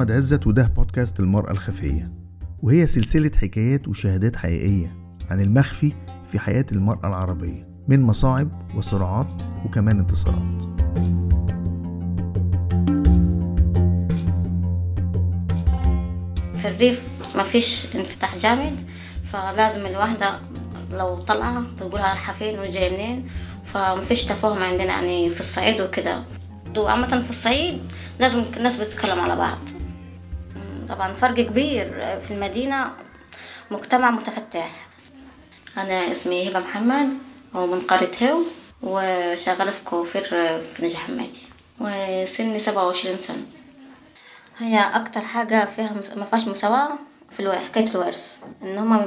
أحمد عزت وده بودكاست المرأة الخفية. وهي سلسلة حكايات وشهادات حقيقية عن المخفي في حياة المرأة العربية من مصاعب وصراعات وكمان انتصارات. في الريف مفيش انفتاح جامد فلازم الواحدة لو طالعة تقولها رايحة فين وجاية منين فمفيش تفاهم عندنا يعني في الصعيد وكده. وعامة في الصعيد لازم الناس بتتكلم على بعض. طبعا فرق كبير في المدينة مجتمع متفتح. أنا اسمي هبة محمد ومن قرية هو وشغالة في كوفير في نجا حمادي وسني سبعة وعشرين سنة. هي أكتر حاجة فيها ما فيهاش مساواة في حكاية الورث إن هما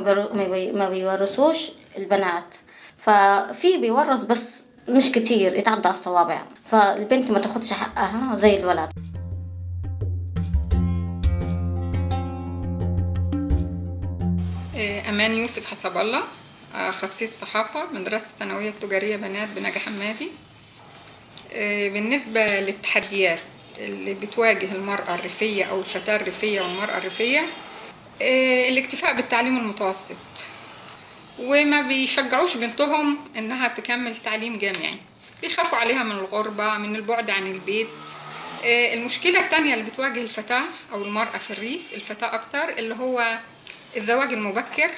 ما بيورثوش البنات. ففي بيورث بس مش كتير يتعدى على الصوابع. فالبنت ما تاخدش حقها زي الولد. أمان يوسف حسب الله آه، أخصائية صحافة مدرسة الثانوية التجارية بنات بنجا حمادي آه، بالنسبة للتحديات اللي بتواجه المرأة الريفية أو الفتاة الريفية والمرأة الريفية آه، الاكتفاء بالتعليم المتوسط. وما بيشجعوش بنتهم إنها تكمل تعليم جامعي. بيخافوا عليها من الغربة من البعد عن البيت. آه، المشكلة التانية اللي بتواجه الفتاة أو المرأة في الريف الفتاة أكتر اللي هو الزواج المبكر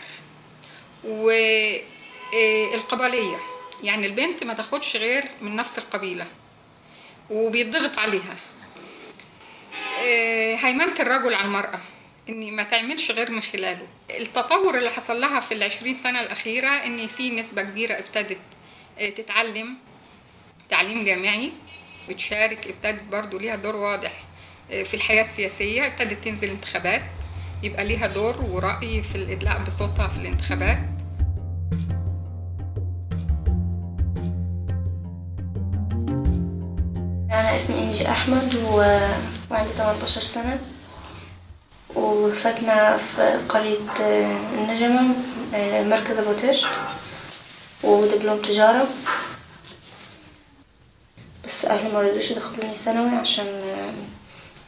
والقبلية. يعني البنت ما تاخدش غير من نفس القبيلة وبيضغط عليها. آه، هيمنة الرجل على المرأة إن ما تعملش غير من خلاله. التطور اللي حصل لها في العشرين سنة الأخيرة إن في نسبة كبيرة ابتدت آه، تتعلم تعليم جامعي بتشارك ابتدت برضو ليها دور واضح آه، في الحياة السياسية ابتدت تنزل انتخابات. يبقى ليها دور ورأي في الإدلاء بصوتها في الانتخابات. أنا اسمي إنجي أحمد و... وعندي 18 سنة. وساكنة في قرية آه، النجمة آه، مركز أبو تشت. ودبلوم تجارة. بس أهلي مرضوش يدخلوني ثانوي عشان آه،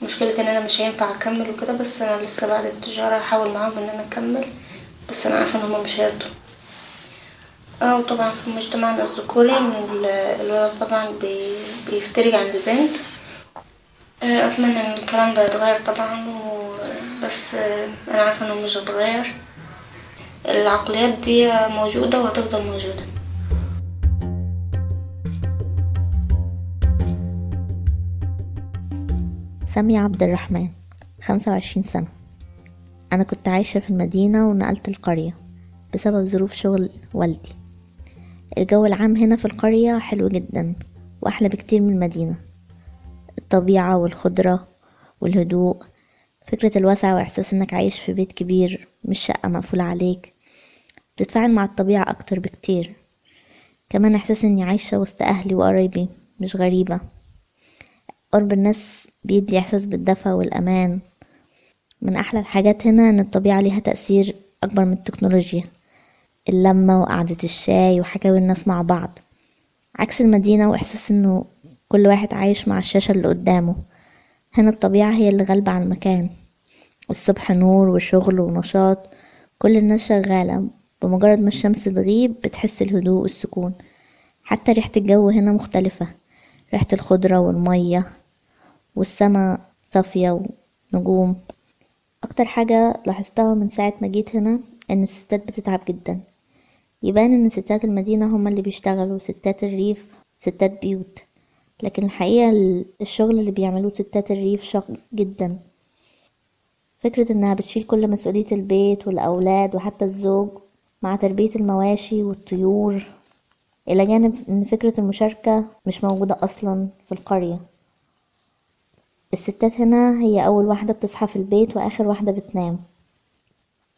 مشكلة إن أنا مش هينفع أكمل وكده بس أنا لسه بعد التجارة هحاول معاهم إن أنا أكمل بس أنا عارفة إن هما مش هيرضوا. آه وطبعا في مجتمعنا الذكوري ان ال- الولد طبعا بي- بيفترج عن البنت. آه، أتمنى إن الكلام ده يتغير طبعا بس آه، أنا عارفة إنه مش هيتغير. العقليات دي موجودة وهتفضل موجودة. سامية عبد الرحمن خمسة وعشرين سنة. أنا كنت عايشة في المدينة ونقلت القرية بسبب ظروف شغل والدي. الجو العام هنا في القرية حلو جدا وأحلى بكتير من المدينة. الطبيعة والخضرة والهدوء فكرة الوسع وإحساس إنك عايش في بيت كبير مش شقة مقفولة عليك بتتفاعل مع الطبيعة أكتر بكتير. كمان إحساس إني عايشة وسط أهلي وقرايبي مش غريبة. قرب الناس بيدي إحساس بالدفى والأمان. من أحلى الحاجات هنا إن الطبيعة ليها تأثير أكبر من التكنولوجيا. اللمة وقعدة الشاي وحكاوي الناس مع بعض. عكس المدينة وإحساس إنه كل واحد عايش مع الشاشة اللي قدامه. هنا الطبيعة هي اللي غالبة على المكان. الصبح نور وشغل ونشاط. كل الناس شغالة. بمجرد ما الشمس تغيب بتحس الهدوء والسكون. حتى ريحة الجو هنا مختلفة. ريحة الخضرة والمية والسما صافية ونجوم. أكتر حاجة لاحظتها من ساعة ما جيت هنا إن الستات بتتعب جدا. يبان إن ستات المدينة هما اللي بيشتغلوا ستات الريف ستات بيوت. لكن الحقيقة ال- الشغل اللي بيعملوه ستات الريف شاق جدا. فكرة إنها بتشيل كل مسؤولية البيت والأولاد وحتى الزوج مع تربية المواشي والطيور. إلى جانب إن فكرة المشاركة مش موجودة أصلا في القرية. الستات هنا هي أول واحدة بتصحى في البيت وآخر واحدة بتنام.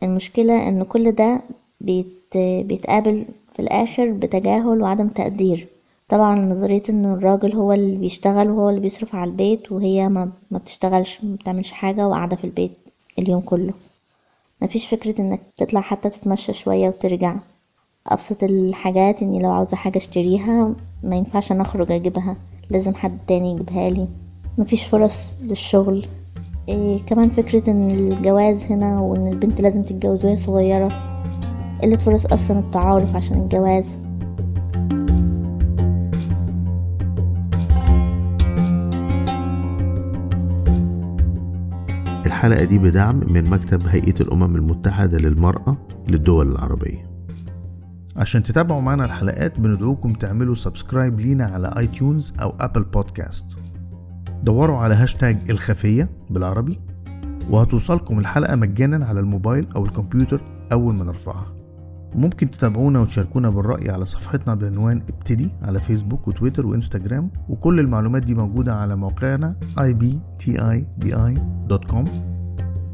المشكلة إن كل ده بيت... بيتقابل في الآخر بتجاهل وعدم تقدير. طبعا نظرية إن الراجل هو اللي بيشتغل وهو اللي بيصرف على البيت وهي ما, ما بتشتغلش ما بتعملش حاجة وقاعدة في البيت اليوم كله. مفيش فكرة إنك تطلع حتى تتمشى شوية وترجع. أبسط الحاجات إني لو عاوزة حاجة أشتريها ما ينفعش أنا أخرج أجيبها لازم حد تاني يجيبها لي. مفيش فرص للشغل. إيه كمان فكرة إن الجواز هنا وإن البنت لازم تتجوز وهي صغيرة. قلة فرص أصلا التعارف عشان الجواز. الحلقة دي بدعم من مكتب هيئة الأمم المتحدة للمرأة للدول العربية. عشان تتابعوا معنا الحلقات بندعوكم تعملوا subscribe لينا على iTunes أو أبل بودكاست. دوروا على هاشتاج الخفية بالعربي وهتوصلكم الحلقة مجانا على الموبايل أو الكمبيوتر أول ما نرفعها. وممكن تتابعونا وتشاركونا بالرأي على صفحتنا بعنوان ابتدي على فيسبوك وتويتر وإنستجرام وكل المعلومات دي موجودة على موقعنا ibtidi.com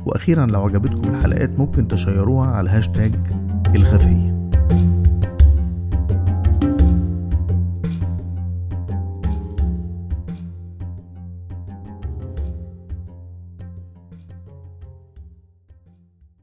وأخيرا لو عجبتكم الحلقات ممكن تشيروها على هاشتاج الخفية.